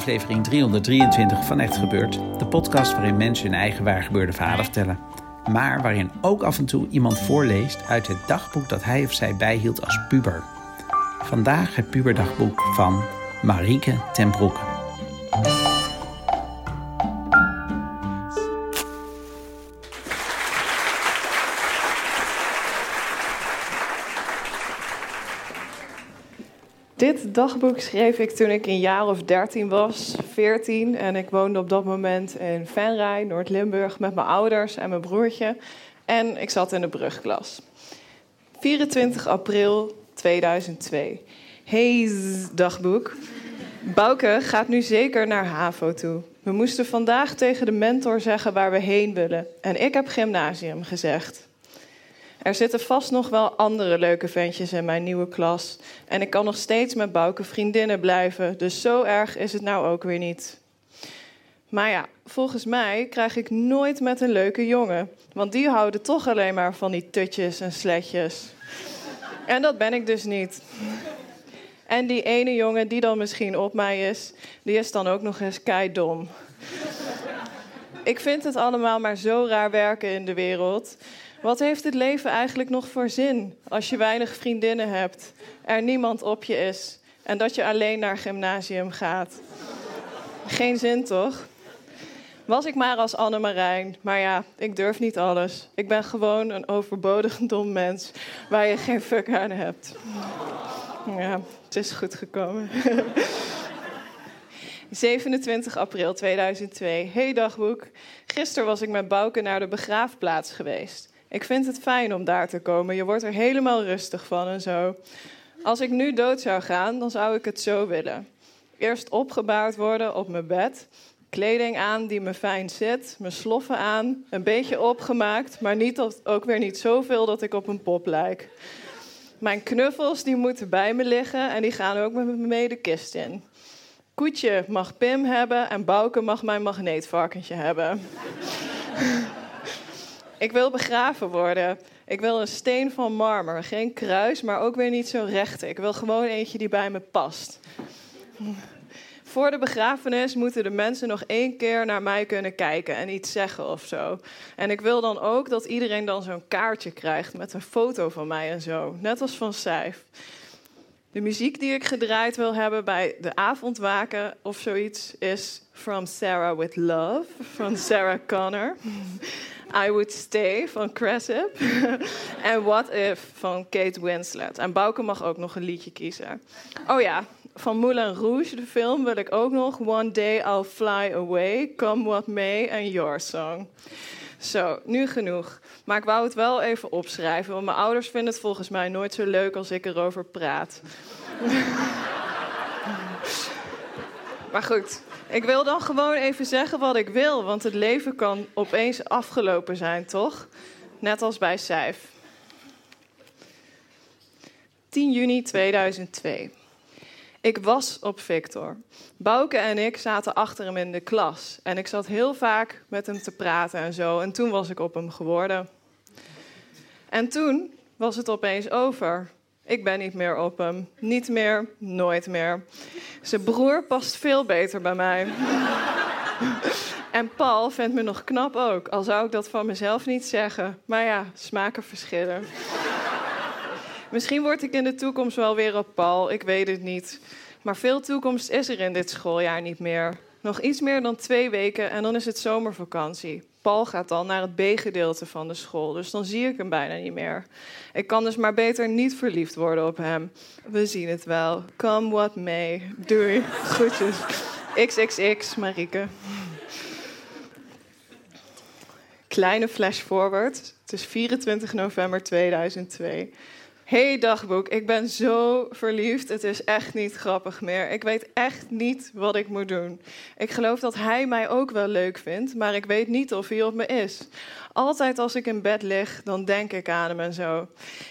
Aflevering 323 van Echt Gebeurd. De podcast waarin mensen hun eigen waargebeurde verhalen vertellen. Maar waarin ook af en toe iemand voorleest uit het dagboek dat hij of zij bijhield als puber. Vandaag het puberdagboek van Marieke ten Broeke. Dagboek schreef ik toen ik een jaar of 13 was, 14. En ik woonde op dat moment in Venray, Noord-Limburg, met mijn ouders en mijn broertje. En ik zat in de brugklas. 24 april 2002. Hey, dagboek. Bouke gaat nu zeker naar HAVO toe. We moesten vandaag tegen de mentor zeggen waar we heen willen. En ik heb gymnasium gezegd. Er zitten vast nog wel andere leuke ventjes in mijn nieuwe klas. En ik kan nog steeds met Bouke vriendinnen blijven. Dus zo erg is het nou ook weer niet. Maar ja, volgens mij krijg ik nooit met een leuke jongen. Want die houden toch alleen maar van die tutjes en sletjes. En dat ben ik dus niet. En die ene jongen die dan misschien op mij is, die is dan ook nog eens keidom. Ik vind het allemaal maar zo raar werken in de wereld. Wat heeft het leven eigenlijk nog voor zin als je weinig vriendinnen hebt, er niemand op je is en dat je alleen naar gymnasium gaat? Geen zin toch? Was ik maar als Anne Marijn, maar ja, ik durf niet alles. Ik ben gewoon een overbodig dom mens waar je geen fuck aan hebt. Ja, het is goed gekomen. 27 april 2002. Hey dagboek. Gisteren was ik met Bouke naar de begraafplaats geweest. Ik vind het fijn om daar te komen. Je wordt er helemaal rustig van en zo. Als ik nu dood zou gaan, dan zou ik het zo willen. Eerst opgebaard worden op mijn bed. Kleding aan die me fijn zit. Mijn sloffen aan. Een beetje opgemaakt, maar niet ook weer niet zoveel dat ik op een pop lijk. Mijn knuffels die moeten bij me liggen en die gaan ook met me mee de kist in. Koetje mag Pim hebben en Bouke mag mijn magneetvarkentje hebben. Ik wil begraven worden. Ik wil een steen van marmer. Geen kruis, maar ook weer niet zo recht. Ik wil gewoon eentje die bij me past. Voor de begrafenis moeten de mensen nog één keer naar mij kunnen kijken en iets zeggen of zo. En ik wil dan ook dat iedereen dan zo'n kaartje krijgt met een foto van mij en zo. Net als van Sijf. De muziek die ik gedraaid wil hebben bij de avondwaken of zoiets is From Sarah with Love van Sarah Connor. I Would Stay van Cressip. en What If van Kate Winslet. En Bouke mag ook nog een liedje kiezen. Oh ja, van Moulin Rouge, de film, wil ik ook nog One Day I'll Fly Away, Come What May en Your Song. Zo, nu genoeg. Maar ik wou het wel even opschrijven, want mijn ouders vinden het volgens mij nooit zo leuk als ik erover praat. maar goed, ik wil dan gewoon even zeggen wat ik wil, want het leven kan opeens afgelopen zijn, toch? Net als bij Sijf. 10 juni 2002. Ik was op Victor. Bouke en ik zaten achter hem in de klas. En ik zat heel vaak met hem te praten en zo. En toen was ik op hem geworden. En toen was het opeens over. Ik ben niet meer op hem. Niet meer, nooit meer. Zijn broer past veel beter bij mij. en Paul vindt me nog knap ook, al zou ik dat van mezelf niet zeggen. Maar ja, smaken verschillen. Misschien word ik in de toekomst wel weer op Paul, ik weet het niet. Maar veel toekomst is er in dit schooljaar niet meer. Nog iets meer dan twee weken en dan is het zomervakantie. Paul gaat dan naar het B-gedeelte van de school, dus dan zie ik hem bijna niet meer. Ik kan dus maar beter niet verliefd worden op hem. We zien het wel. Come what may. Doei. Groetjes. XXX, Marieke. Kleine flash forward. Het is 24 november 2002. Hey dagboek, ik ben zo verliefd. Het is echt niet grappig meer. Ik weet echt niet wat ik moet doen. Ik geloof dat hij mij ook wel leuk vindt, maar ik weet niet of hij op me is. Altijd als ik in bed lig, dan denk ik aan hem en zo.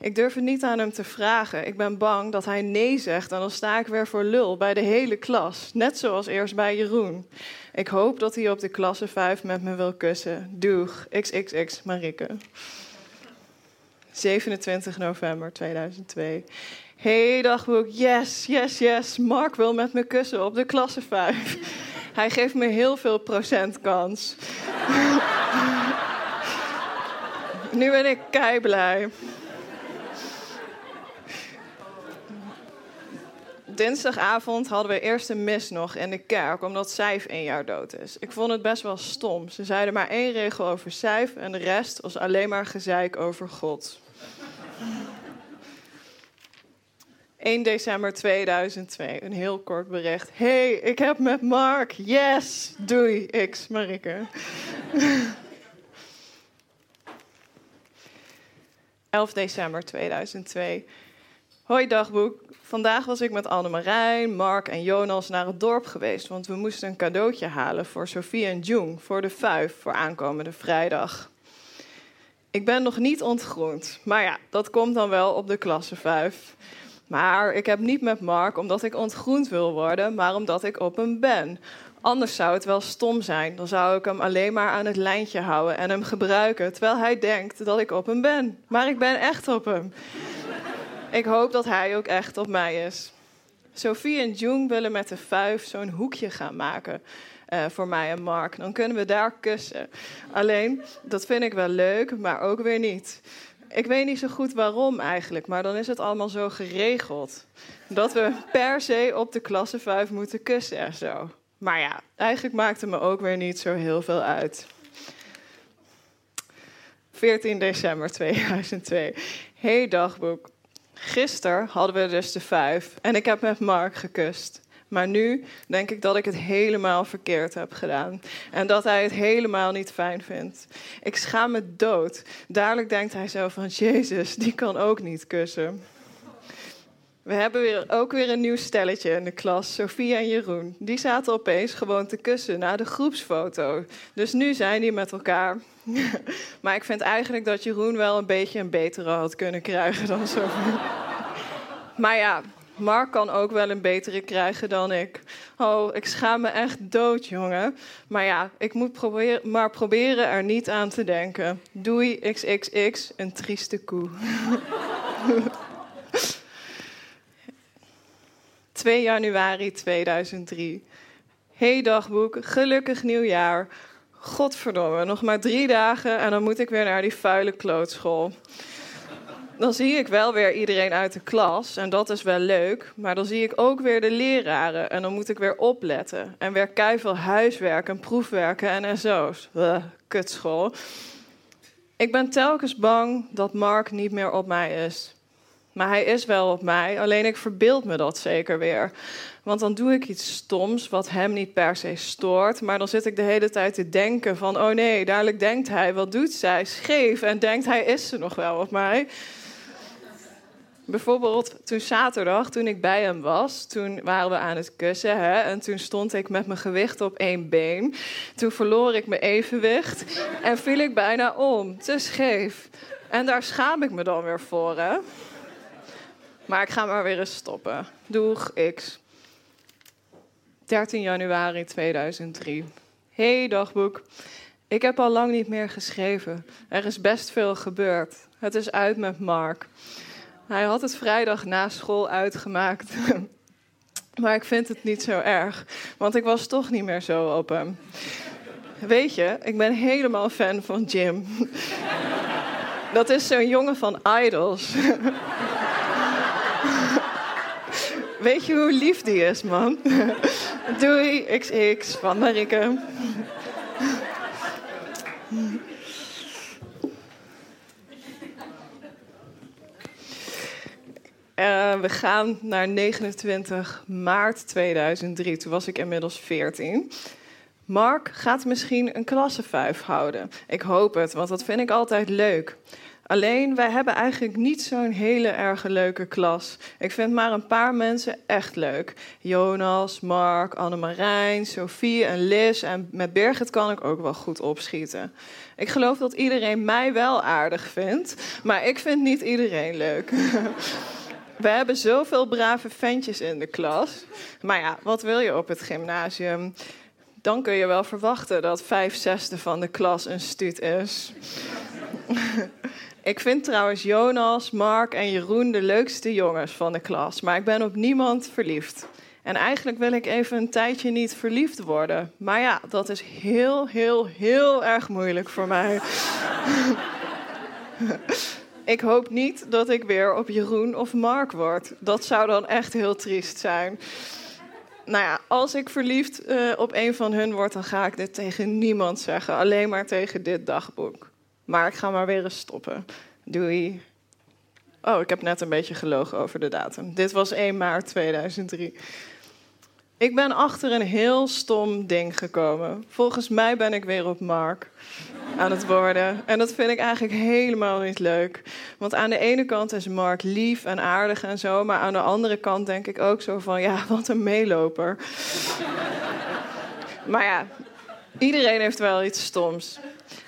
Ik durf het niet aan hem te vragen. Ik ben bang dat hij nee zegt en dan sta ik weer voor lul bij de hele klas. Net zoals eerst bij Jeroen. Ik hoop dat hij op de klasse 5 met me wil kussen. Doeg, XXX Marike. 27 november 2002. Hey dagboek, yes, yes, yes. Mark wil met me kussen op de klasse 5. Hij geeft me heel veel procent kans. nu ben ik kei blij. Dinsdagavond hadden we eerst een mis nog in de kerk, omdat Sijf één jaar dood is. Ik vond het best wel stom. Ze zeiden maar één regel over Sijf en de rest was alleen maar gezeik over God. 1 december 2002, een heel kort bericht. hey, ik heb met Mark. Yes, doei, X, Marike. 11 december 2002. Hoi dagboek. Vandaag was ik met Annemarijn, Mark en Jonas naar het dorp geweest, want we moesten een cadeautje halen voor Sophie en Jung voor de vijf voor aankomende vrijdag. Ik ben nog niet ontgroend, maar ja, dat komt dan wel op de klasse 5. Maar ik heb niet met Mark omdat ik ontgroend wil worden, maar omdat ik op hem ben. Anders zou het wel stom zijn. Dan zou ik hem alleen maar aan het lijntje houden en hem gebruiken, terwijl hij denkt dat ik op hem ben. Maar ik ben echt op hem. Ik hoop dat hij ook echt op mij is. Sophie en Jung willen met de vijf zo'n hoekje gaan maken. Uh, voor mij en Mark. Dan kunnen we daar kussen. Alleen, dat vind ik wel leuk, maar ook weer niet. Ik weet niet zo goed waarom eigenlijk, maar dan is het allemaal zo geregeld. Dat we per se op de klasse 5 moeten kussen en zo. Maar ja, eigenlijk maakt het me ook weer niet zo heel veel uit. 14 december 2002. Hey dagboek. Gisteren hadden we dus de vijf en ik heb met Mark gekust. Maar nu denk ik dat ik het helemaal verkeerd heb gedaan. En dat hij het helemaal niet fijn vindt. Ik schaam me dood. Dadelijk denkt hij zo van, Jezus, die kan ook niet kussen. We hebben weer, ook weer een nieuw stelletje in de klas, Sofie en Jeroen. Die zaten opeens gewoon te kussen na de groepsfoto. Dus nu zijn die met elkaar. maar ik vind eigenlijk dat Jeroen wel een beetje een betere had kunnen krijgen dan Sofie. maar ja, Mark kan ook wel een betere krijgen dan ik. Oh, ik schaam me echt dood, jongen. Maar ja, ik moet proberen, maar proberen er niet aan te denken. Doei XXX, een trieste koe. 2 januari 2003. Hey dagboek, gelukkig nieuwjaar. Godverdomme, nog maar drie dagen en dan moet ik weer naar die vuile klootschool dan zie ik wel weer iedereen uit de klas en dat is wel leuk. Maar dan zie ik ook weer de leraren en dan moet ik weer opletten. En weer keiveel huiswerk en proefwerken en SO's. Kutschool. Ik ben telkens bang dat Mark niet meer op mij is. Maar hij is wel op mij, alleen ik verbeeld me dat zeker weer. Want dan doe ik iets stoms wat hem niet per se stoort. Maar dan zit ik de hele tijd te denken van... oh nee, dadelijk denkt hij, wat doet zij? Scheef. En denkt hij, is ze nog wel op mij? Bijvoorbeeld toen zaterdag, toen ik bij hem was, toen waren we aan het kussen. Hè, en toen stond ik met mijn gewicht op één been. Toen verloor ik mijn evenwicht en viel ik bijna om. Te scheef. En daar schaam ik me dan weer voor, hè. Maar ik ga maar weer eens stoppen. Doeg, X. 13 januari 2003. Hey dagboek. Ik heb al lang niet meer geschreven. Er is best veel gebeurd. Het is uit met Mark. Hij had het vrijdag na school uitgemaakt. maar ik vind het niet zo erg, want ik was toch niet meer zo op hem. Weet je, ik ben helemaal fan van Jim. Dat is zo'n jongen van Idols. Weet je hoe lief die is, man? Doei, XX van Marike. Uh, we gaan naar 29 maart 2003. Toen was ik inmiddels 14. Mark gaat misschien een klasse 5 houden. Ik hoop het, want dat vind ik altijd leuk. Alleen, wij hebben eigenlijk niet zo'n hele erg leuke klas. Ik vind maar een paar mensen echt leuk. Jonas, Mark, Annemarijn, Sophie en Liz. En met Birgit kan ik ook wel goed opschieten. Ik geloof dat iedereen mij wel aardig vindt, maar ik vind niet iedereen leuk. We hebben zoveel brave ventjes in de klas. Maar ja, wat wil je op het gymnasium? Dan kun je wel verwachten dat vijf zesde van de klas een stuut is. ik vind trouwens Jonas, Mark en Jeroen de leukste jongens van de klas. Maar ik ben op niemand verliefd. En eigenlijk wil ik even een tijdje niet verliefd worden. Maar ja, dat is heel, heel, heel erg moeilijk voor mij. ik hoop niet dat ik weer op Jeroen of Mark word. Dat zou dan echt heel triest zijn. Nou ja, als ik verliefd uh, op een van hun word, dan ga ik dit tegen niemand zeggen. Alleen maar tegen dit dagboek. Maar ik ga maar weer eens stoppen. Doei. Oh, ik heb net een beetje gelogen over de datum. Dit was 1 maart 2003. Ik ben achter een heel stom ding gekomen. Volgens mij ben ik weer op Mark aan het worden. En dat vind ik eigenlijk helemaal niet leuk. Want aan de ene kant is Mark lief en aardig en zo. Maar aan de andere kant denk ik ook zo van: ja, wat een meeloper. maar ja, iedereen heeft wel iets stoms.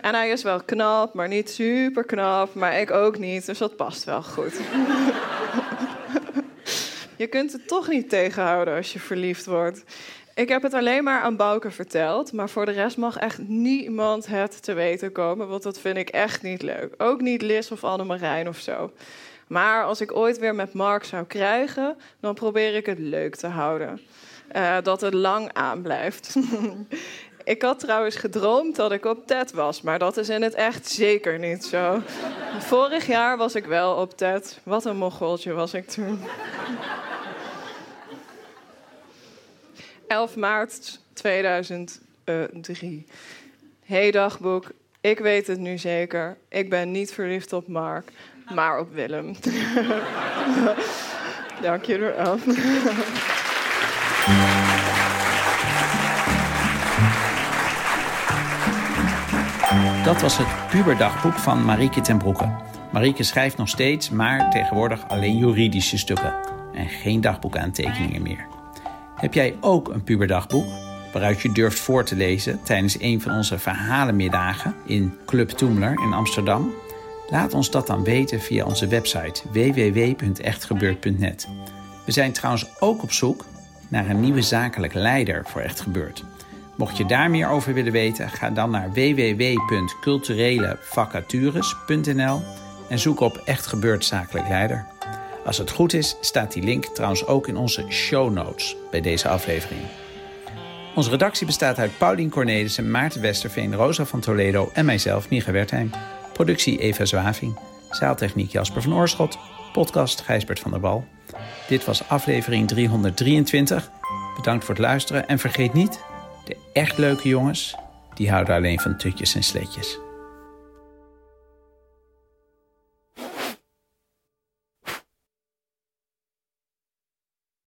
En hij is wel knap, maar niet super knap. Maar ik ook niet, dus dat past wel goed. Je kunt het toch niet tegenhouden als je verliefd wordt. Ik heb het alleen maar aan Bouke verteld, maar voor de rest mag echt niemand het te weten komen, want dat vind ik echt niet leuk. Ook niet Liz of Annemarijn of zo. Maar als ik ooit weer met Mark zou krijgen, dan probeer ik het leuk te houden. Uh, dat het lang aanblijft. ik had trouwens gedroomd dat ik op TED was, maar dat is in het echt zeker niet zo. Vorig jaar was ik wel op TED. Wat een mogoltje was ik toen. 11 maart 2003. Hey dagboek, ik weet het nu zeker. Ik ben niet verliefd op Mark, maar op Willem. Dank je wel. Dat was het puberdagboek van Marieke ten Broeke. Marieke schrijft nog steeds, maar tegenwoordig alleen juridische stukken. En geen dagboekaantekeningen meer. Heb jij ook een puberdagboek waaruit je durft voor te lezen tijdens een van onze verhalenmiddagen in Club Toemler in Amsterdam? Laat ons dat dan weten via onze website www.echtgebeurd.net. We zijn trouwens ook op zoek naar een nieuwe zakelijk leider voor Echt Gebeurd. Mocht je daar meer over willen weten, ga dan naar www.culturelevacatures.nl en zoek op Echt Gebeurd Zakelijk Leider. Als het goed is, staat die link trouwens ook in onze show notes bij deze aflevering. Onze redactie bestaat uit Paulien Cornelissen, Maarten Westerveen, Rosa van Toledo en mijzelf, Micha Wertheim. Productie Eva Zwaving. Zaaltechniek Jasper van Oorschot. Podcast Gijsbert van der Bal. Dit was aflevering 323. Bedankt voor het luisteren en vergeet niet, de echt leuke jongens, die houden alleen van tutjes en sletjes.